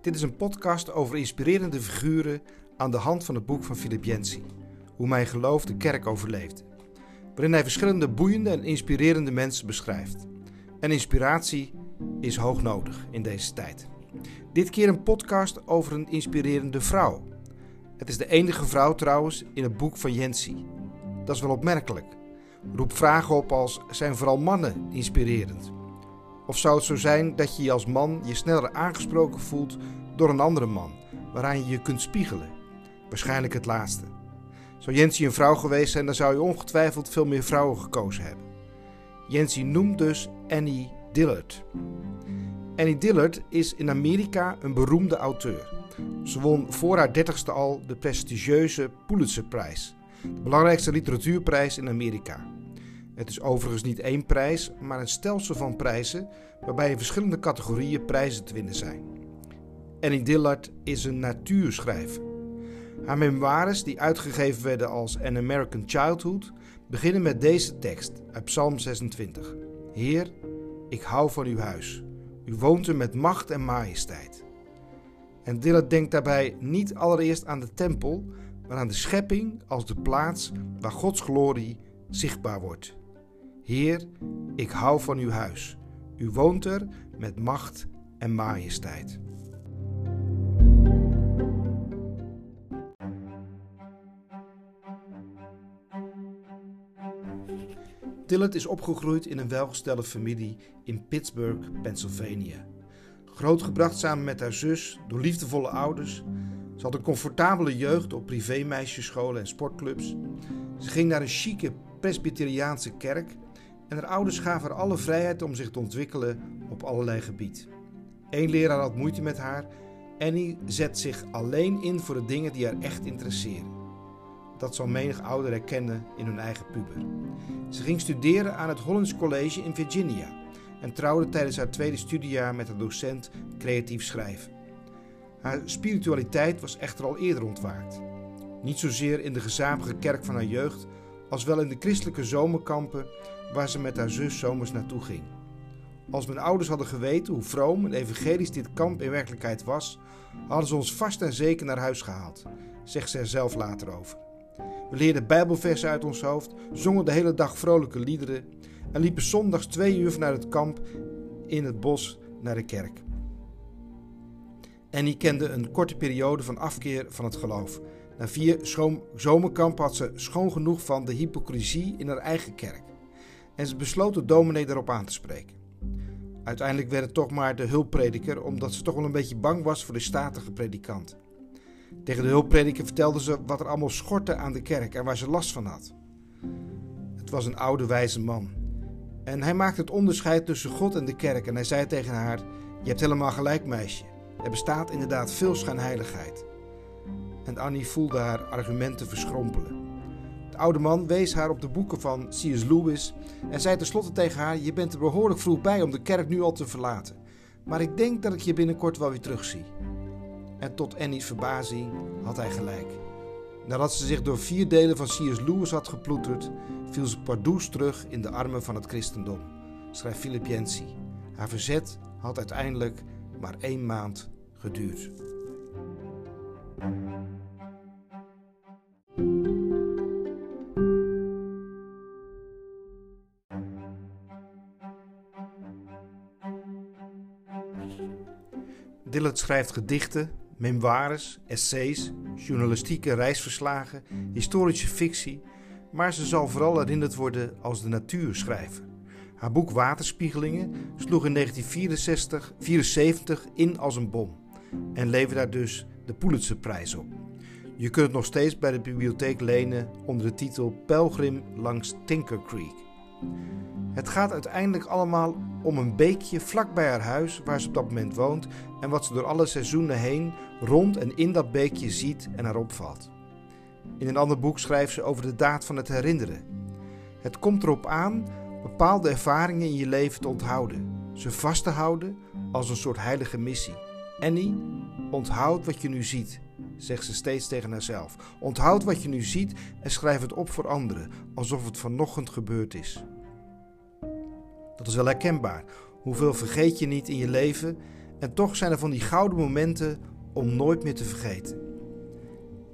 Dit is een podcast over inspirerende figuren aan de hand van het boek van Philip Yancey, Hoe mijn geloof de kerk overleefde, waarin hij verschillende boeiende en inspirerende mensen beschrijft. En inspiratie is hoog nodig in deze tijd. Dit keer een podcast over een inspirerende vrouw. Het is de enige vrouw trouwens in het boek van Yancey. Dat is wel opmerkelijk. Roep vragen op als: zijn vooral mannen inspirerend? Of zou het zo zijn dat je je als man je sneller aangesproken voelt door een andere man, waaraan je je kunt spiegelen? Waarschijnlijk het laatste. Zou Jensie een vrouw geweest zijn, dan zou je ongetwijfeld veel meer vrouwen gekozen hebben. Jensie noemt dus Annie Dillard. Annie Dillard is in Amerika een beroemde auteur. Ze won voor haar dertigste al de prestigieuze Pulitzerprijs, de belangrijkste literatuurprijs in Amerika. Het is overigens niet één prijs, maar een stelsel van prijzen waarbij in verschillende categorieën prijzen te winnen zijn. Annie Dillard is een natuurschrijver. Haar memoires, die uitgegeven werden als An American Childhood, beginnen met deze tekst uit Psalm 26. Heer, ik hou van uw huis. U woont er met macht en majesteit. En Dillard denkt daarbij niet allereerst aan de tempel, maar aan de schepping als de plaats waar Gods glorie zichtbaar wordt. Heer, ik hou van uw huis. U woont er met macht en majesteit. Tillett is opgegroeid in een welgestelde familie in Pittsburgh, Pennsylvania. Grootgebracht samen met haar zus door liefdevolle ouders. Ze had een comfortabele jeugd op privémeisjesscholen en sportclubs. Ze ging naar een chique Presbyteriaanse kerk en haar ouders gaven haar alle vrijheid om zich te ontwikkelen op allerlei gebied. Eén leraar had moeite met haar. Annie zet zich alleen in voor de dingen die haar echt interesseren. Dat zal menig ouder herkennen in hun eigen puber. Ze ging studeren aan het Hollands College in Virginia en trouwde tijdens haar tweede studiejaar met een docent creatief schrijven. Haar spiritualiteit was echter al eerder ontwaakt. Niet zozeer in de gezapige kerk van haar jeugd, als wel in de christelijke zomerkampen waar ze met haar zus zomers naartoe ging. Als mijn ouders hadden geweten hoe vroom en evangelisch dit kamp in werkelijkheid was, hadden ze ons vast en zeker naar huis gehaald, zegt ze er zelf later over. We leerden Bijbelversen uit ons hoofd, zongen de hele dag vrolijke liederen en liepen zondags twee uur vanuit het kamp in het bos naar de kerk. Annie kende een korte periode van afkeer van het geloof. Na vier zomerkampen had ze schoon genoeg van de hypocrisie in haar eigen kerk en ze besloot de dominee daarop aan te spreken. Uiteindelijk werd het toch maar de hulpprediker, omdat ze toch wel een beetje bang was voor de statige predikant. Tegen de hulpprediker vertelde ze wat er allemaal schortte aan de kerk en waar ze last van had. Het was een oude wijze man. En hij maakte het onderscheid tussen God en de kerk en hij zei tegen haar: Je hebt helemaal gelijk, meisje. Er bestaat inderdaad veel schijnheiligheid. En Annie voelde haar argumenten verschrompelen oude man wees haar op de boeken van C.S. Lewis en zei tenslotte tegen haar: Je bent er behoorlijk vroeg bij om de kerk nu al te verlaten. Maar ik denk dat ik je binnenkort wel weer terugzie. En tot Annie's verbazing had hij gelijk. Nadat ze zich door vier delen van C.S. Lewis had geploeterd, viel ze pardoes terug in de armen van het christendom, schrijft Philip Yancey. Haar verzet had uiteindelijk maar één maand geduurd. Dillard schrijft gedichten, memoires, essays, journalistieke reisverslagen, historische fictie, maar ze zal vooral herinnerd worden als de natuurschrijver. Haar boek Waterspiegelingen sloeg in 1974 in als een bom en leverde daar dus de Pulitzerprijs op. Je kunt het nog steeds bij de bibliotheek lenen onder de titel Pelgrim langs Tinker Creek. Het gaat uiteindelijk allemaal om een beekje vlak bij haar huis waar ze op dat moment woont en wat ze door alle seizoenen heen rond en in dat beekje ziet en haar opvalt. In een ander boek schrijft ze over de daad van het herinneren. Het komt erop aan bepaalde ervaringen in je leven te onthouden, ze vast te houden als een soort heilige missie. Annie, onthoud wat je nu ziet, zegt ze steeds tegen haarzelf. Onthoud wat je nu ziet en schrijf het op voor anderen, alsof het vanochtend gebeurd is. Dat is wel herkenbaar. Hoeveel vergeet je niet in je leven En toch zijn er van die gouden momenten om nooit meer te vergeten.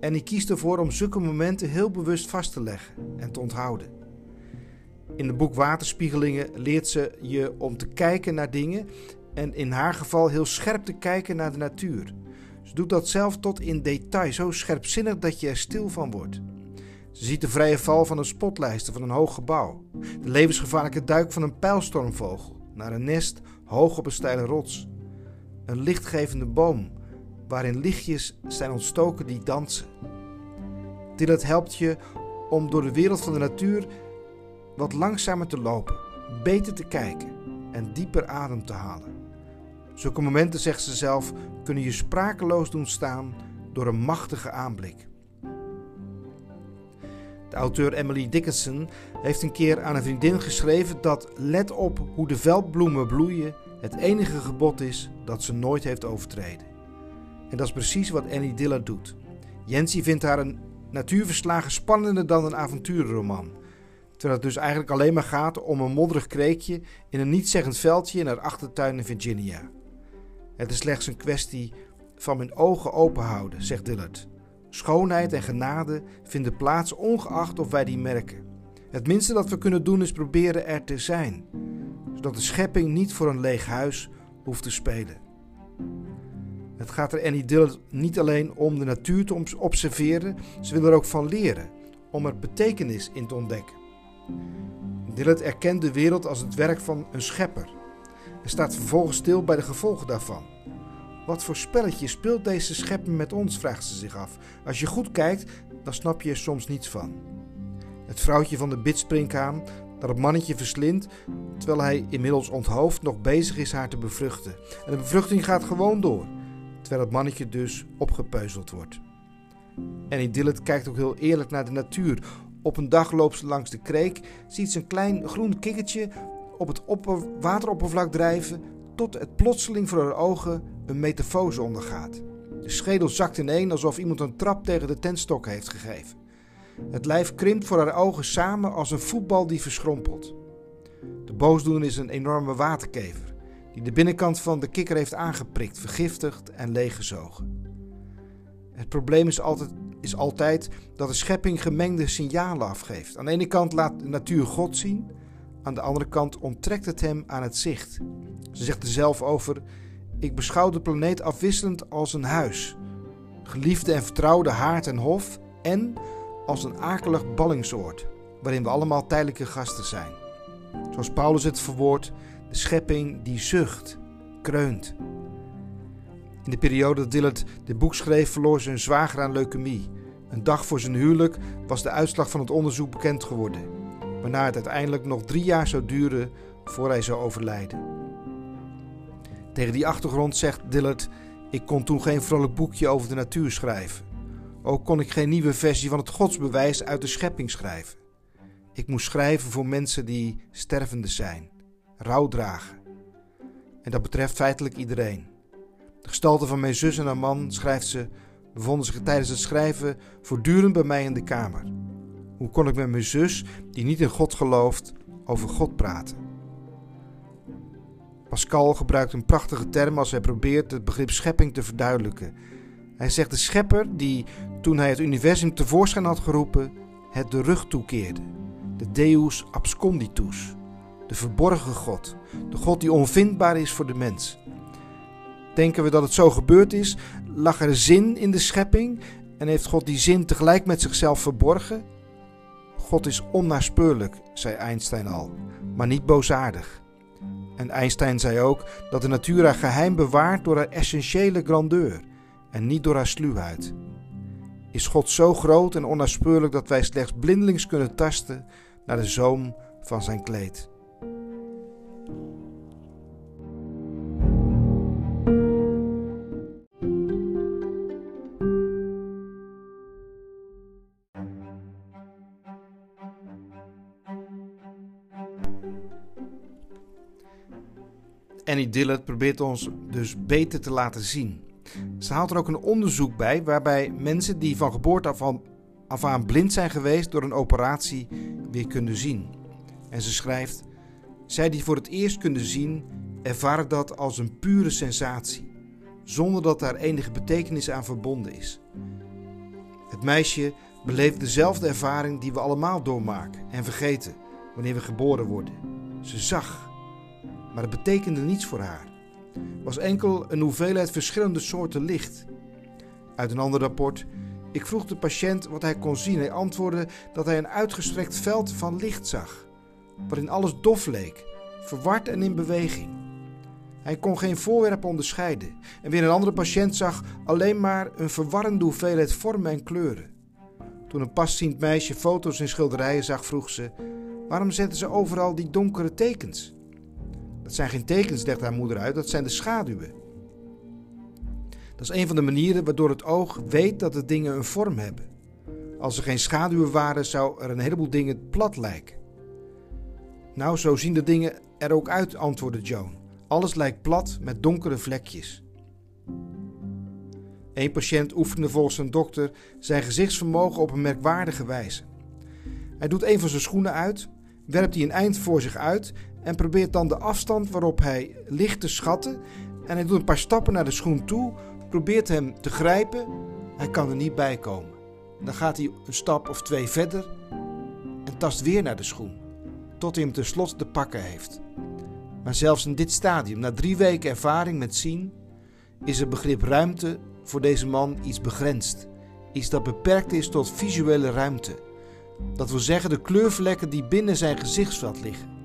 En ik kiest ervoor om zulke momenten heel bewust vast te leggen en te onthouden. In het boek Waterspiegelingen leert ze je om te kijken naar dingen en in haar geval heel scherp te kijken naar de natuur. Ze doet dat zelf tot in detail, zo scherpzinnig dat je er stil van wordt. Ze ziet de vrije val van een spotlijster van een hoog gebouw, de levensgevaarlijke duik van een pijlstormvogel naar een nest hoog op een steile rots, een lichtgevende boom waarin lichtjes zijn ontstoken die dansen. Dit helpt je om door de wereld van de natuur wat langzamer te lopen, beter te kijken en dieper adem te halen. Zulke momenten, zegt ze zelf, kunnen je sprakeloos doen staan door een machtige aanblik. De auteur Emily Dickinson heeft een keer aan een vriendin geschreven dat let op hoe de veldbloemen bloeien het enige gebod is dat ze nooit heeft overtreden. En dat is precies wat Annie Dillard doet. Jensie vindt haar een natuurverslagen spannender dan een avonturenroman. Terwijl het dus eigenlijk alleen maar gaat om een modderig kreekje in een nietszeggend veldje in haar achtertuin in Virginia. Het is slechts een kwestie van mijn ogen open houden, zegt Dillard. Schoonheid en genade vinden plaats ongeacht of wij die merken. Het minste dat we kunnen doen is proberen er te zijn, zodat de schepping niet voor een leeg huis hoeft te spelen. Het gaat er Annie Dillard niet alleen om de natuur te observeren, ze wil er ook van leren, om er betekenis in te ontdekken. Dillard erkent de wereld als het werk van een schepper en staat vervolgens stil bij de gevolgen daarvan. Wat voor spelletje speelt deze schepper met ons, vraagt ze zich af. Als je goed kijkt, dan snap je er soms niets van. Het vrouwtje van de bidspringhaan dat het mannetje verslindt, terwijl hij inmiddels onthoofd nog bezig is haar te bevruchten. En de bevruchting gaat gewoon door, terwijl het mannetje dus opgepeuzeld wordt. En Dillard kijkt ook heel eerlijk naar de natuur. Op een dag loopt ze langs de kreek, ziet ze een klein groen kikkertje op het wateroppervlak drijven, tot het plotseling voor haar ogen een metafose ondergaat. De schedel zakt ineen alsof iemand een trap tegen de tentstok heeft gegeven. Het lijf krimpt voor haar ogen samen als een voetbal die verschrompelt. De boosdoener is een enorme waterkever die de binnenkant van de kikker heeft aangeprikt, vergiftigd en leeggezogen. Het probleem is altijd, is altijd dat de schepping gemengde signalen afgeeft. Aan de ene kant laat de natuur God zien, aan de andere kant onttrekt het hem aan het zicht. Ze zegt er zelf over: Ik beschouw de planeet afwisselend als een huis, geliefde en vertrouwde haard en hof, en als een akelig ballingsoord, waarin we allemaal tijdelijke gasten zijn. Zoals Paulus het verwoordt, de schepping die zucht, kreunt. In de periode dat Dillard dit boek schreef, verloor een zwager aan leukemie. Een dag voor zijn huwelijk was de uitslag van het onderzoek bekend geworden, waarna het uiteindelijk nog drie jaar zou duren voor hij zou overlijden. Tegen die achtergrond zegt Dillard: Ik kon toen geen vrolijk boekje over de natuur schrijven. Ook kon ik geen nieuwe versie van het godsbewijs uit de schepping schrijven. Ik moest schrijven voor mensen die stervende zijn, rouw dragen. En dat betreft feitelijk iedereen. De gestalte van mijn zus en haar man, schrijft ze, bevonden zich tijdens het schrijven voortdurend bij mij in de kamer. Hoe kon ik met mijn zus, die niet in God gelooft, over God praten? Pascal gebruikt een prachtige term als hij probeert het begrip schepping te verduidelijken. Hij zegt de schepper die, toen hij het universum tevoorschijn had geroepen, het de rug toekeerde. De Deus absconditus, de verborgen God, de God die onvindbaar is voor de mens. Denken we dat het zo gebeurd is? Lag er zin in de schepping en heeft God die zin tegelijk met zichzelf verborgen? God is onnaspeurlijk, zei Einstein al, maar niet boosaardig. En Einstein zei ook dat de natuur haar geheim bewaart door haar essentiële grandeur en niet door haar sluwheid. Is God zo groot en onnaspeurlijk dat wij slechts blindelings kunnen tasten naar de zoom van zijn kleed? Annie Dillard probeert ons dus beter te laten zien. Ze haalt er ook een onderzoek bij waarbij mensen die van geboorte af aan, af aan blind zijn geweest door een operatie weer kunnen zien. En ze schrijft: Zij die voor het eerst kunnen zien ervaren dat als een pure sensatie, zonder dat daar enige betekenis aan verbonden is. Het meisje beleeft dezelfde ervaring die we allemaal doormaken en vergeten wanneer we geboren worden. Ze zag, maar het betekende niets voor haar. Het was enkel een hoeveelheid verschillende soorten licht. Uit een ander rapport ik vroeg de patiënt wat hij kon zien. Hij antwoordde dat hij een uitgestrekt veld van licht zag, waarin alles dof leek, verward en in beweging. Hij kon geen voorwerpen onderscheiden. En weer een andere patiënt zag alleen maar een verwarrende hoeveelheid vormen en kleuren. Toen een pasziend meisje foto's en schilderijen zag, vroeg ze: Waarom zetten ze overal die donkere tekens? Dat zijn geen tekens, legt haar moeder uit, dat zijn de schaduwen. Dat is een van de manieren waardoor het oog weet dat de dingen een vorm hebben. Als er geen schaduwen waren, zou er een heleboel dingen plat lijken. Nou, zo zien de dingen er ook uit, antwoordde Joan. Alles lijkt plat met donkere vlekjes. Een patiënt oefende volgens een dokter zijn gezichtsvermogen op een merkwaardige wijze. Hij doet een van zijn schoenen uit, werpt die een eind voor zich uit en probeert dan de afstand waarop hij ligt te schatten. En hij doet een paar stappen naar de schoen toe probeert hem te grijpen. Hij kan er niet bij komen. Dan gaat hij een stap of twee verder en tast weer naar de schoen, tot hij hem tenslotte te pakken heeft. Maar zelfs in dit stadium, na drie weken ervaring met zien, is het begrip ruimte voor deze man iets begrensd. Iets dat beperkt is tot visuele ruimte. Dat wil zeggen de kleurvlekken die binnen zijn gezichtsveld liggen.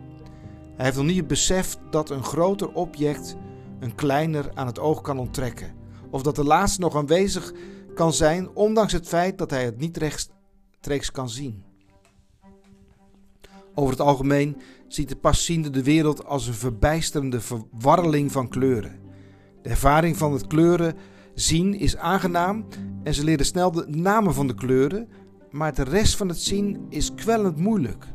Hij heeft nog niet besef dat een groter object een kleiner aan het oog kan onttrekken of dat de laatste nog aanwezig kan zijn, ondanks het feit dat hij het niet rechtstreeks kan zien. Over het algemeen ziet de pasziende de wereld als een verbijsterende verwarreling van kleuren. De ervaring van het kleuren zien is aangenaam en ze leren snel de namen van de kleuren, maar de rest van het zien is kwellend moeilijk.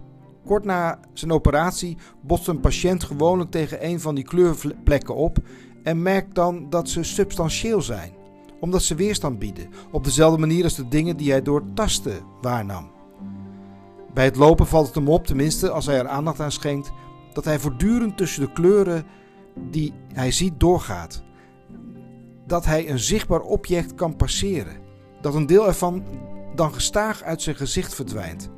Kort na zijn operatie botst een patiënt gewoonlijk tegen een van die kleurplekken op en merkt dan dat ze substantieel zijn, omdat ze weerstand bieden, op dezelfde manier als de dingen die hij door tasten waarnam. Bij het lopen valt het hem op, tenminste als hij er aandacht aan schenkt, dat hij voortdurend tussen de kleuren die hij ziet doorgaat. Dat hij een zichtbaar object kan passeren. Dat een deel ervan dan gestaag uit zijn gezicht verdwijnt.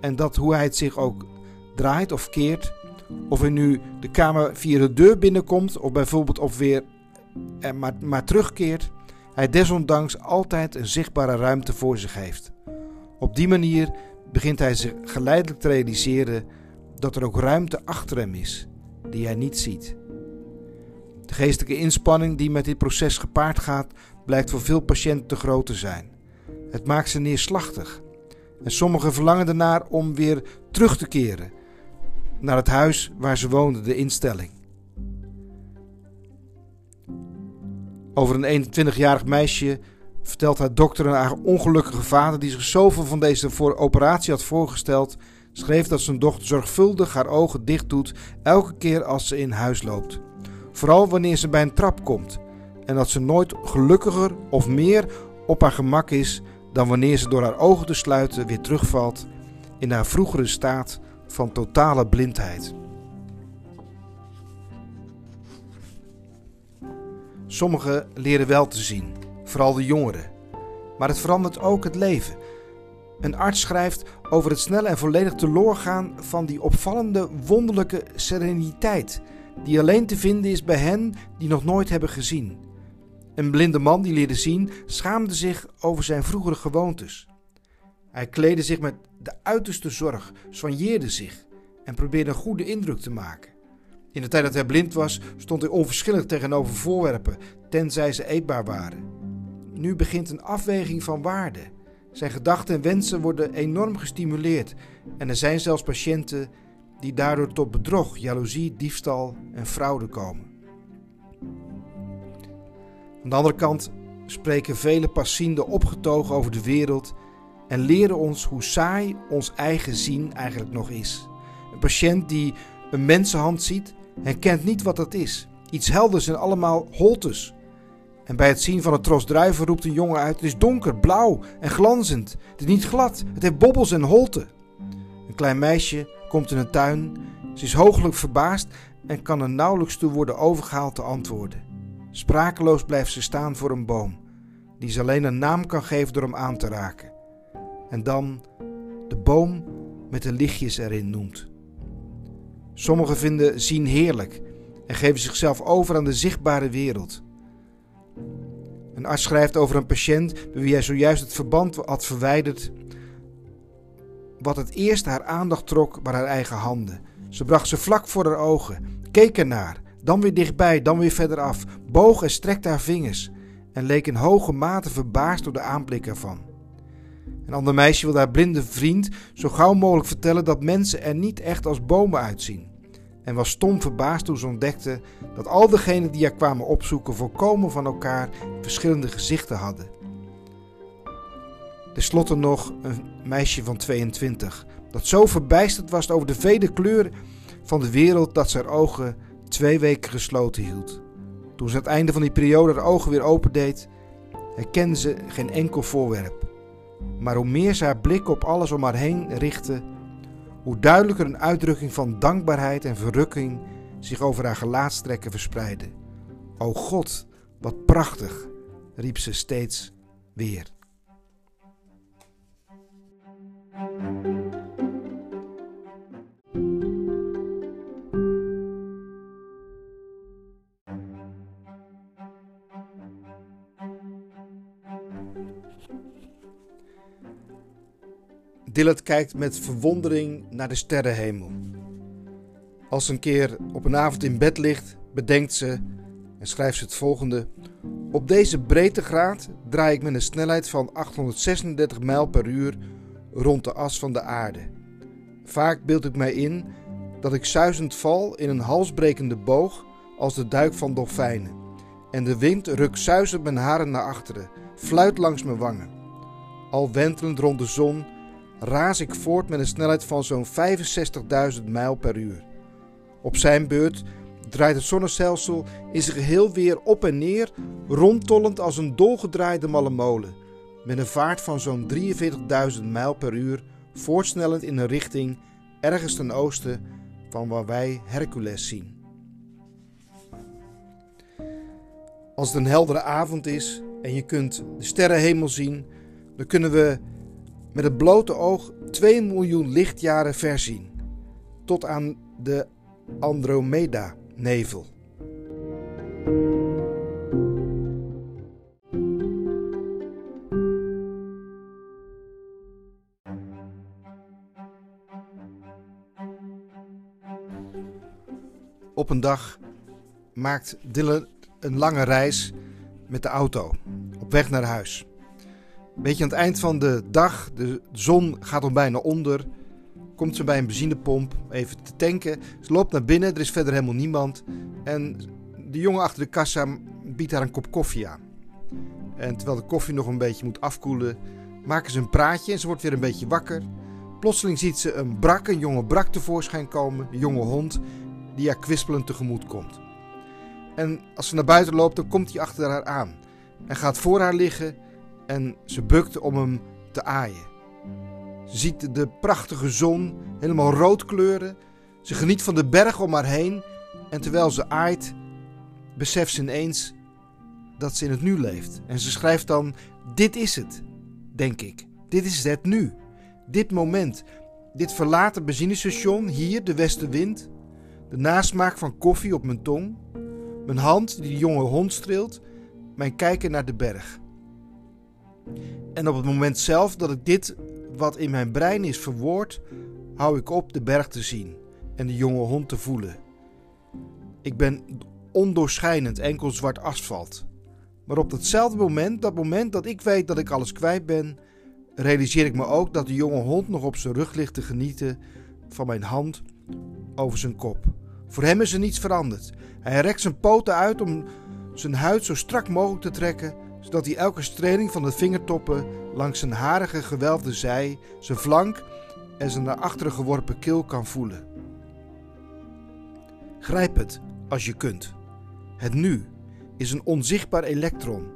En dat hoe hij het zich ook draait of keert, of hij nu de kamer via de deur binnenkomt of bijvoorbeeld of weer er maar, maar terugkeert, hij desondanks altijd een zichtbare ruimte voor zich heeft. Op die manier begint hij zich geleidelijk te realiseren dat er ook ruimte achter hem is, die hij niet ziet. De geestelijke inspanning die met dit proces gepaard gaat, blijkt voor veel patiënten te groot te zijn. Het maakt ze neerslachtig. En sommigen verlangen ernaar om weer terug te keren naar het huis waar ze woonden, de instelling. Over een 21-jarig meisje vertelt haar dokter aan haar ongelukkige vader, die zich zoveel van deze voor operatie had voorgesteld, schreef dat zijn dochter zorgvuldig haar ogen dicht doet elke keer als ze in huis loopt. Vooral wanneer ze bij een trap komt. En dat ze nooit gelukkiger of meer op haar gemak is dan wanneer ze door haar ogen te sluiten weer terugvalt in haar vroegere staat van totale blindheid. Sommigen leren wel te zien, vooral de jongeren. Maar het verandert ook het leven. Een arts schrijft over het snel en volledig teloorgaan van die opvallende, wonderlijke sereniteit, die alleen te vinden is bij hen die nog nooit hebben gezien. Een blinde man die leerde zien, schaamde zich over zijn vroegere gewoontes. Hij kleedde zich met de uiterste zorg, soigneerde zich en probeerde een goede indruk te maken. In de tijd dat hij blind was, stond hij onverschillig tegenover voorwerpen, tenzij ze eetbaar waren. Nu begint een afweging van waarde. Zijn gedachten en wensen worden enorm gestimuleerd en er zijn zelfs patiënten die daardoor tot bedrog, jaloezie, diefstal en fraude komen. Aan de andere kant spreken vele passienden opgetogen over de wereld en leren ons hoe saai ons eigen zien eigenlijk nog is. Een patiënt die een mensenhand ziet, herkent niet wat dat is. Iets helders en allemaal holtes. En bij het zien van het tros druiven roept een jongen uit: Het is donker, blauw en glanzend. Het is niet glad, het heeft bobbels en holten. Een klein meisje komt in een tuin. Ze is hooglijk verbaasd en kan er nauwelijks toe worden overgehaald te antwoorden. Sprakeloos blijft ze staan voor een boom, die ze alleen een naam kan geven door hem aan te raken. En dan de boom met de lichtjes erin noemt. Sommigen vinden zien heerlijk en geven zichzelf over aan de zichtbare wereld. Een arts schrijft over een patiënt bij wie hij zojuist het verband had verwijderd. Wat het eerst haar aandacht trok, waren haar eigen handen. Ze bracht ze vlak voor haar ogen, keek ernaar, dan weer dichtbij, dan weer verder af, boog en strekte haar vingers en leek in hoge mate verbaasd door de aanblik ervan. Een ander meisje wilde haar blinde vriend zo gauw mogelijk vertellen dat mensen er niet echt als bomen uitzien. En was stom verbaasd toen ze ontdekte dat al degenen die haar kwamen opzoeken volkomen van elkaar verschillende gezichten hadden. Ten slotte nog een meisje van 22, dat zo verbijsterd was over de vele kleuren van de wereld dat ze haar ogen twee weken gesloten hield. Toen ze aan het einde van die periode haar ogen weer opendeed, herkende ze geen enkel voorwerp. Maar hoe meer ze haar blik op alles om haar heen richtte, hoe duidelijker een uitdrukking van dankbaarheid en verrukking zich over haar gelaatstrekken verspreidde. O God, wat prachtig, riep ze steeds weer. Dillard kijkt met verwondering naar de sterrenhemel. Als ze een keer op een avond in bed ligt, bedenkt ze en schrijft ze het volgende: Op deze breedtegraad draai ik met een snelheid van 836 mijl per uur rond de as van de aarde. Vaak beeld ik mij in dat ik zuizend val in een halsbrekende boog als de duik van dolfijnen. En de wind rukt zuizend mijn haren naar achteren, fluit langs mijn wangen. Al wentelend rond de zon raas ik voort met een snelheid van zo'n 65.000 mijl per uur. Op zijn beurt draait het zonnestelsel in zijn geheel weer op en neer, rondtollend als een dolgedraaide malle molen, met een vaart van zo'n 43.000 mijl per uur, voortsnellend in een richting ergens ten oosten van waar wij Hercules zien. Als het een heldere avond is en je kunt de sterrenhemel zien, dan kunnen we met het blote oog 2 miljoen lichtjaren verzien, tot aan de Andromeda-nevel. Op een dag maakt Dylan een lange reis met de auto op weg naar huis. Beetje aan het eind van de dag, de zon gaat al bijna onder. Komt ze bij een benzinepomp even te tanken. Ze loopt naar binnen, er is verder helemaal niemand. En de jongen achter de kassa biedt haar een kop koffie aan. En terwijl de koffie nog een beetje moet afkoelen, maken ze een praatje en ze wordt weer een beetje wakker. Plotseling ziet ze een brak, een jonge brak tevoorschijn komen, een jonge hond, die haar kwispelend tegemoet komt. En als ze naar buiten loopt, dan komt hij achter haar aan en gaat voor haar liggen en ze bukt om hem te aaien. Ze ziet de prachtige zon helemaal rood kleuren. Ze geniet van de berg om haar heen. En terwijl ze aait, beseft ze ineens dat ze in het nu leeft. En ze schrijft dan: Dit is het, denk ik. Dit is het nu. Dit moment. Dit verlaten benzinestation, hier de westenwind. De nasmaak van koffie op mijn tong. Mijn hand die de jonge hond streelt. Mijn kijken naar de berg. En op het moment zelf dat ik dit wat in mijn brein is verwoord, hou ik op de berg te zien en de jonge hond te voelen. Ik ben ondoorschijnend enkel zwart asfalt. Maar op datzelfde moment, dat moment dat ik weet dat ik alles kwijt ben, realiseer ik me ook dat de jonge hond nog op zijn rug ligt te genieten van mijn hand over zijn kop. Voor hem is er niets veranderd. Hij rekt zijn poten uit om zijn huid zo strak mogelijk te trekken zodat hij elke streling van de vingertoppen langs zijn harige gewelfde zij, zijn flank en zijn naar achteren geworpen keel kan voelen. Grijp het als je kunt. Het nu is een onzichtbaar elektron,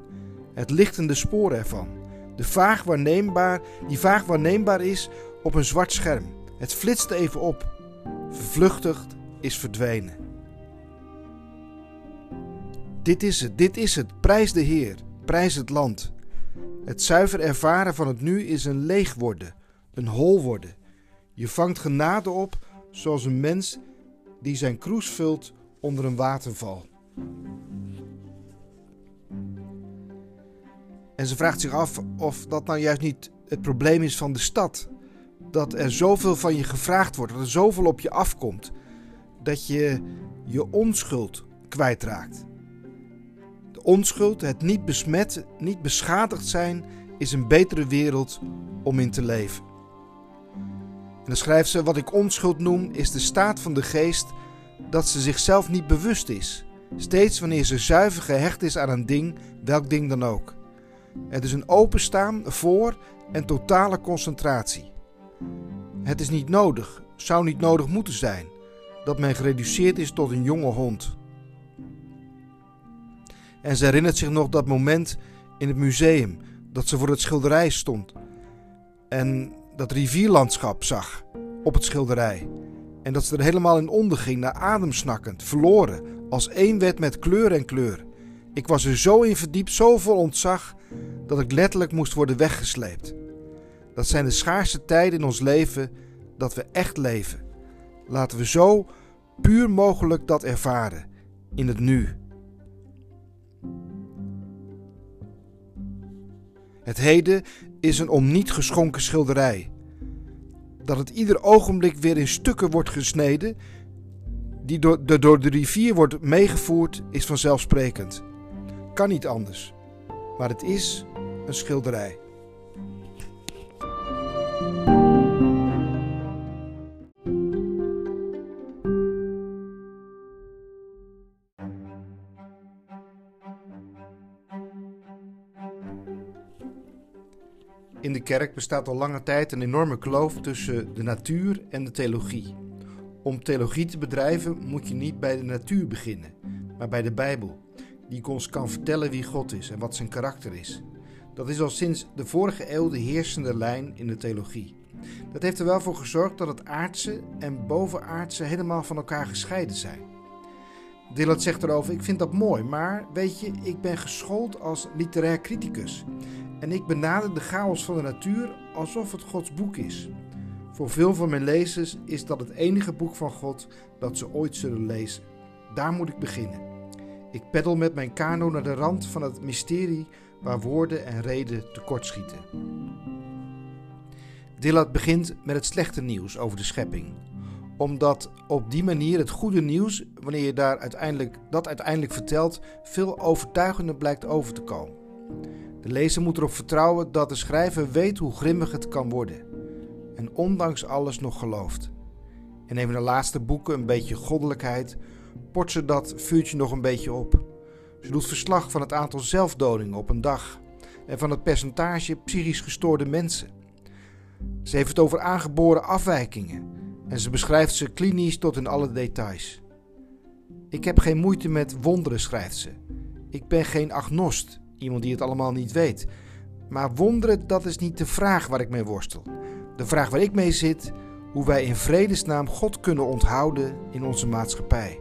het lichtende spoor ervan, de vaag waarneembaar, die vaag waarneembaar is op een zwart scherm. Het flitst even op, vervluchtigd is verdwenen. Dit is het, dit is het. Prijs de Heer, prijs het land. Het zuiver ervaren van het nu is een leeg worden, een hol worden. Je vangt genade op zoals een mens die zijn kroes vult onder een waterval. En ze vraagt zich af of dat nou juist niet het probleem is van de stad. Dat er zoveel van je gevraagd wordt, dat er zoveel op je afkomt, dat je je onschuld kwijtraakt. Onschuld, het niet besmet, niet beschadigd zijn, is een betere wereld om in te leven. En dan schrijft ze: Wat ik onschuld noem, is de staat van de geest dat ze zichzelf niet bewust is. Steeds wanneer ze zuiver gehecht is aan een ding, welk ding dan ook. Het is een openstaan voor en totale concentratie. Het is niet nodig, zou niet nodig moeten zijn, dat men gereduceerd is tot een jonge hond. En ze herinnert zich nog dat moment in het museum dat ze voor het schilderij stond en dat rivierlandschap zag op het schilderij. En dat ze er helemaal in onderging, naar adem snakkend, verloren, als één werd met kleur en kleur. Ik was er zo in verdiept, zo vol ontzag, dat ik letterlijk moest worden weggesleept. Dat zijn de schaarste tijden in ons leven dat we echt leven. Laten we zo puur mogelijk dat ervaren, in het nu. Het heden is een om niet geschonken schilderij. Dat het ieder ogenblik weer in stukken wordt gesneden, die door de, door de rivier wordt meegevoerd, is vanzelfsprekend. Kan niet anders. Maar het is een schilderij. In de kerk bestaat al lange tijd een enorme kloof tussen de natuur en de theologie. Om theologie te bedrijven moet je niet bij de natuur beginnen, maar bij de Bijbel, die ons kan vertellen wie God is en wat zijn karakter is. Dat is al sinds de vorige eeuw de heersende lijn in de theologie. Dat heeft er wel voor gezorgd dat het aardse en bovenaardse helemaal van elkaar gescheiden zijn. Dillard zegt erover: Ik vind dat mooi, maar weet je, ik ben geschoold als literair criticus. En ik benader de chaos van de natuur alsof het Gods boek is. Voor veel van mijn lezers is dat het enige boek van God dat ze ooit zullen lezen. Daar moet ik beginnen. Ik peddel met mijn kano naar de rand van het mysterie waar woorden en reden tekortschieten. Dillard begint met het slechte nieuws over de schepping, omdat op die manier het goede nieuws, wanneer je daar uiteindelijk, dat uiteindelijk vertelt, veel overtuigender blijkt over te komen. De lezer moet erop vertrouwen dat de schrijver weet hoe grimmig het kan worden en ondanks alles nog gelooft. En even de laatste boeken een beetje goddelijkheid, port ze dat vuurtje nog een beetje op. Ze doet verslag van het aantal zelfdodingen op een dag en van het percentage psychisch gestoorde mensen. Ze heeft het over aangeboren afwijkingen en ze beschrijft ze klinisch tot in alle details. Ik heb geen moeite met wonderen, schrijft ze. Ik ben geen agnost, iemand die het allemaal niet weet. Maar wonderen, dat is niet de vraag waar ik mee worstel. De vraag waar ik mee zit, hoe wij in vredesnaam God kunnen onthouden in onze maatschappij.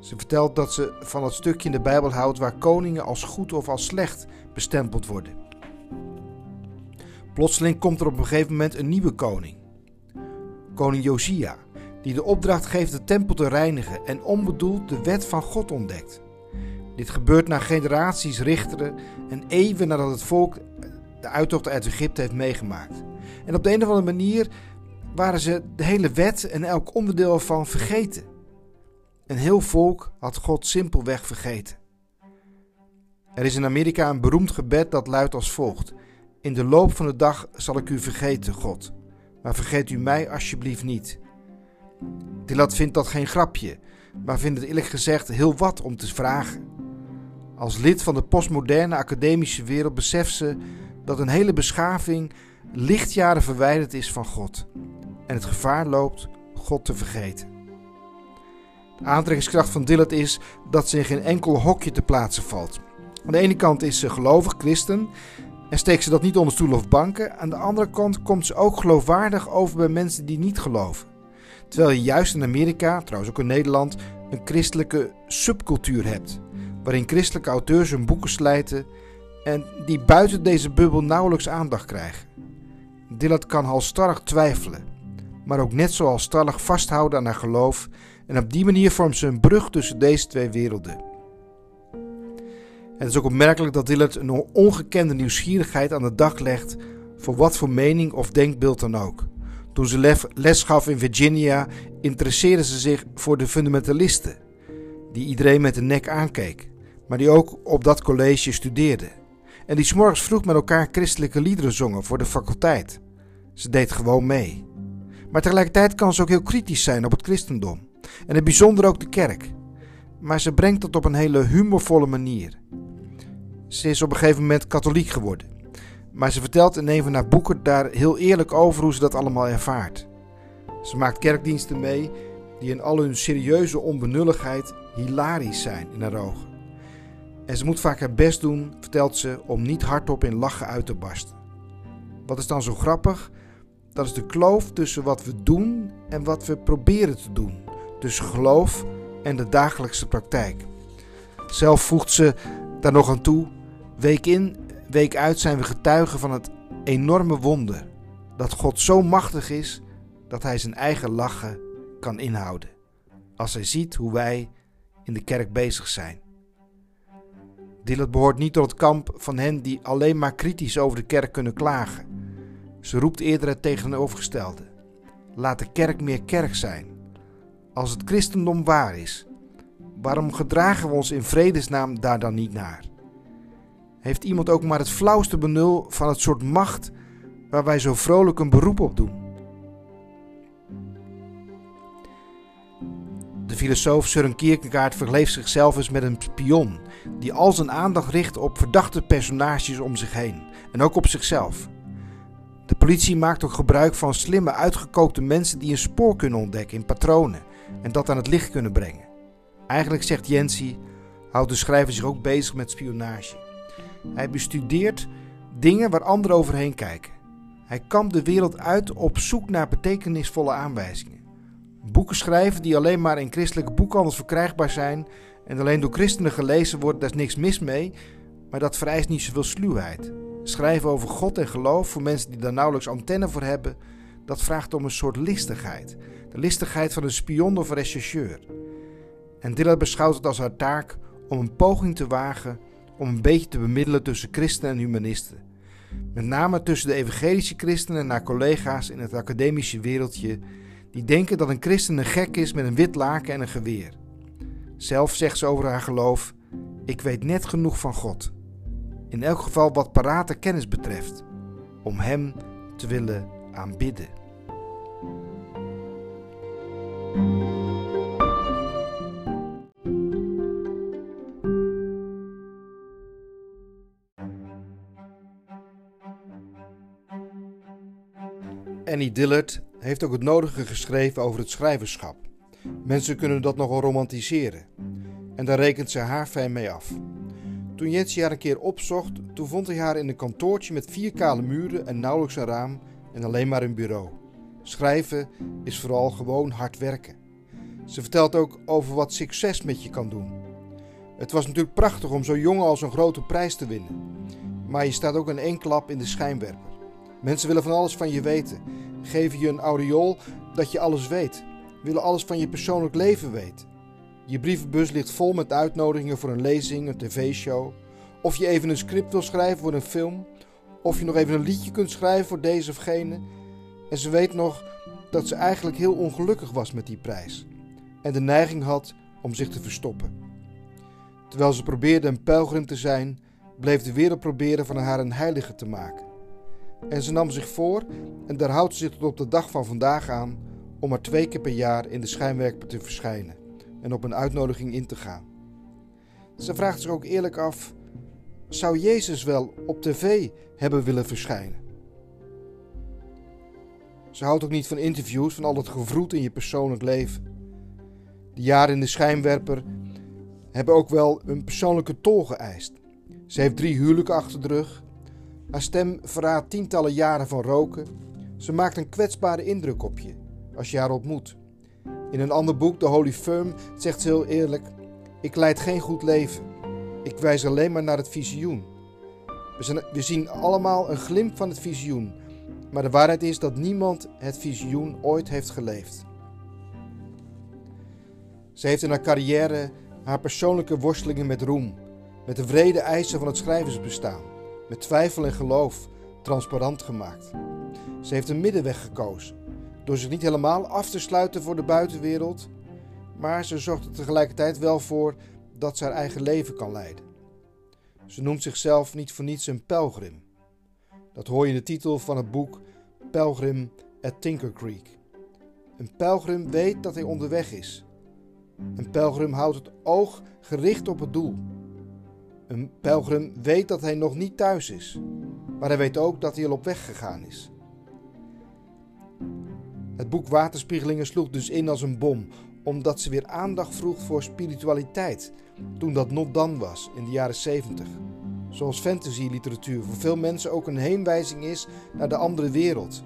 Ze vertelt dat ze van het stukje in de Bijbel houdt waar koningen als goed of als slecht bestempeld worden. Plotseling komt er op een gegeven moment een nieuwe koning. Koning Josia, die de opdracht geeft de tempel te reinigen en onbedoeld de wet van God ontdekt. Dit gebeurt na generaties richteren en even nadat het volk de uittocht uit Egypte heeft meegemaakt. En op de een of andere manier waren ze de hele wet en elk onderdeel ervan vergeten. Een heel volk had God simpelweg vergeten. Er is in Amerika een beroemd gebed dat luidt als volgt: In de loop van de dag zal ik u vergeten, God, maar vergeet u mij alsjeblieft niet. Dilat vindt dat geen grapje, maar vindt het eerlijk gezegd heel wat om te vragen. Als lid van de postmoderne academische wereld beseft ze dat een hele beschaving lichtjaren verwijderd is van God en het gevaar loopt God te vergeten. De aantrekkingskracht van Dillard is dat ze in geen enkel hokje te plaatsen valt. Aan de ene kant is ze gelovig christen en steekt ze dat niet onder stoelen of banken. Aan de andere kant komt ze ook geloofwaardig over bij mensen die niet geloven. Terwijl je juist in Amerika, trouwens ook in Nederland, een christelijke subcultuur hebt. Waarin christelijke auteurs hun boeken slijten en die buiten deze bubbel nauwelijks aandacht krijgen. Dillard kan halstarrig twijfelen, maar ook net zo halstarrig vasthouden aan haar geloof en op die manier vormt ze een brug tussen deze twee werelden. Het is ook opmerkelijk dat Dillard een ongekende nieuwsgierigheid aan de dag legt voor wat voor mening of denkbeeld dan ook. Toen ze les gaf in Virginia, interesseerde ze zich voor de fundamentalisten, die iedereen met de nek aankeek, maar die ook op dat college studeerden. En die s'morgens vroeg met elkaar christelijke liederen zongen voor de faculteit. Ze deed gewoon mee. Maar tegelijkertijd kan ze ook heel kritisch zijn op het christendom. En in bijzonder ook de kerk. Maar ze brengt dat op een hele humorvolle manier. Ze is op een gegeven moment katholiek geworden. Maar ze vertelt in een van haar boeken daar heel eerlijk over hoe ze dat allemaal ervaart. Ze maakt kerkdiensten mee die in al hun serieuze onbenulligheid hilarisch zijn in haar ogen. En ze moet vaak haar best doen, vertelt ze, om niet hardop in lachen uit te barsten. Wat is dan zo grappig? Dat is de kloof tussen wat we doen en wat we proberen te doen. Tussen geloof en de dagelijkse praktijk. Zelf voegt ze daar nog aan toe: week in, week uit zijn we getuigen van het enorme wonder dat God zo machtig is dat hij zijn eigen lachen kan inhouden. Als hij ziet hoe wij in de kerk bezig zijn. Dillard behoort niet tot het kamp van hen die alleen maar kritisch over de kerk kunnen klagen. Ze roept eerder het tegenovergestelde. Laat de kerk meer kerk zijn. Als het christendom waar is, waarom gedragen we ons in vredesnaam daar dan niet naar? Heeft iemand ook maar het flauwste benul van het soort macht waar wij zo vrolijk een beroep op doen? De filosoof Søren Kierkegaard vergeleef zichzelf eens met een spion die al zijn aandacht richt op verdachte personages om zich heen en ook op zichzelf. De politie maakt ook gebruik van slimme, uitgekookte mensen die een spoor kunnen ontdekken in patronen en dat aan het licht kunnen brengen. Eigenlijk zegt Jensi, houdt de schrijver zich ook bezig met spionage. Hij bestudeert dingen waar anderen overheen kijken. Hij kampt de wereld uit op zoek naar betekenisvolle aanwijzingen. Boeken schrijven die alleen maar in christelijke boekhandels verkrijgbaar zijn en alleen door christenen gelezen worden, daar is niks mis mee, maar dat vereist niet zoveel sluwheid. Schrijven over God en geloof voor mensen die daar nauwelijks antenne voor hebben, dat vraagt om een soort listigheid. De listigheid van een spion of een rechercheur. En Dillard beschouwt het als haar taak om een poging te wagen om een beetje te bemiddelen tussen christenen en humanisten. Met name tussen de evangelische christenen en haar collega's in het academische wereldje, die denken dat een christen een gek is met een wit laken en een geweer. Zelf zegt ze over haar geloof: Ik weet net genoeg van God. In elk geval wat parate kennis betreft, om Hem te willen aanbidden. Annie Dillard heeft ook het nodige geschreven over het schrijverschap. Mensen kunnen dat nogal romantiseren. En daar rekent ze haar fijn mee af. Toen Jensie haar een keer opzocht, toen vond hij haar in een kantoortje met vier kale muren en nauwelijks een raam en alleen maar een bureau. Schrijven is vooral gewoon hard werken. Ze vertelt ook over wat succes met je kan doen. Het was natuurlijk prachtig om zo jong als een grote prijs te winnen. Maar je staat ook in één klap in de schijnwerper. Mensen willen van alles van je weten, geven je een aureool dat je alles weet, willen alles van je persoonlijk leven weten. Je brievenbus ligt vol met uitnodigingen voor een lezing, een tv-show, of je even een script wil schrijven voor een film, of je nog even een liedje kunt schrijven voor deze of gene. En ze weet nog dat ze eigenlijk heel ongelukkig was met die prijs en de neiging had om zich te verstoppen. Terwijl ze probeerde een pelgrim te zijn, bleef de wereld proberen van haar een heilige te maken. En ze nam zich voor, en daar houdt ze zich tot op de dag van vandaag aan, om maar twee keer per jaar in de schijnwerper te verschijnen en op een uitnodiging in te gaan. Ze vraagt zich ook eerlijk af: zou Jezus wel op tv hebben willen verschijnen? Ze houdt ook niet van interviews, van al dat gevroet in je persoonlijk leven. De jaren in de schijnwerper hebben ook wel een persoonlijke tol geëist. Ze heeft drie huwelijken achter de rug haar stem verraadt tientallen jaren van roken. Ze maakt een kwetsbare indruk op je als je haar ontmoet. In een ander boek, The Holy Firm, zegt ze heel eerlijk: Ik leid geen goed leven. Ik wijs alleen maar naar het visioen. We, zijn, we zien allemaal een glimp van het visioen, maar de waarheid is dat niemand het visioen ooit heeft geleefd. Ze heeft in haar carrière haar persoonlijke worstelingen met roem, met de vrede eisen van het schrijversbestaan, met twijfel en geloof transparant gemaakt. Ze heeft een middenweg gekozen, door zich niet helemaal af te sluiten voor de buitenwereld, maar ze zorgt er tegelijkertijd wel voor dat ze haar eigen leven kan leiden. Ze noemt zichzelf niet voor niets een pelgrim. Dat hoor je in de titel van het boek Pelgrim at Tinker Creek. Een pelgrim weet dat hij onderweg is. Een pelgrim houdt het oog gericht op het doel. Een pelgrim weet dat hij nog niet thuis is, maar hij weet ook dat hij al op weg gegaan is. Het boek Waterspiegelingen sloeg dus in als een bom, omdat ze weer aandacht vroeg voor spiritualiteit, toen dat not dan was in de jaren 70. Zoals fantasy-literatuur voor veel mensen ook een heenwijzing is naar de andere wereld.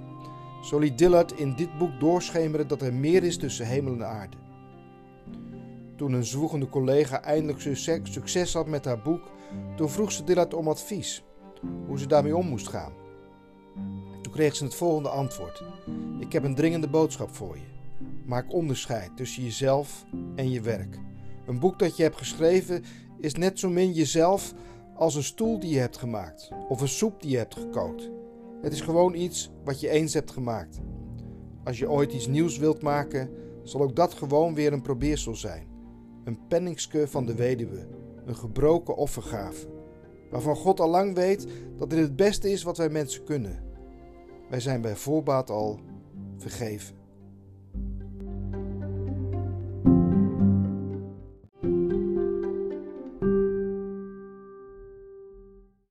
Zo liet Dillard in dit boek doorschemeren dat er meer is tussen hemel en aarde. Toen een zwoegende collega eindelijk succes had met haar boek, toen vroeg ze Dillard om advies, hoe ze daarmee om moest gaan. Toen kreeg ze het volgende antwoord: Ik heb een dringende boodschap voor je. Maak onderscheid tussen jezelf en je werk. Een boek dat je hebt geschreven is net zo min jezelf als een stoel die je hebt gemaakt of een soep die je hebt gekookt. Het is gewoon iets wat je eens hebt gemaakt. Als je ooit iets nieuws wilt maken, zal ook dat gewoon weer een probeersel zijn. Een penningske van de weduwe, een gebroken offergave, waarvan God al lang weet dat dit het beste is wat wij mensen kunnen. Wij zijn bij voorbaat al vergeven.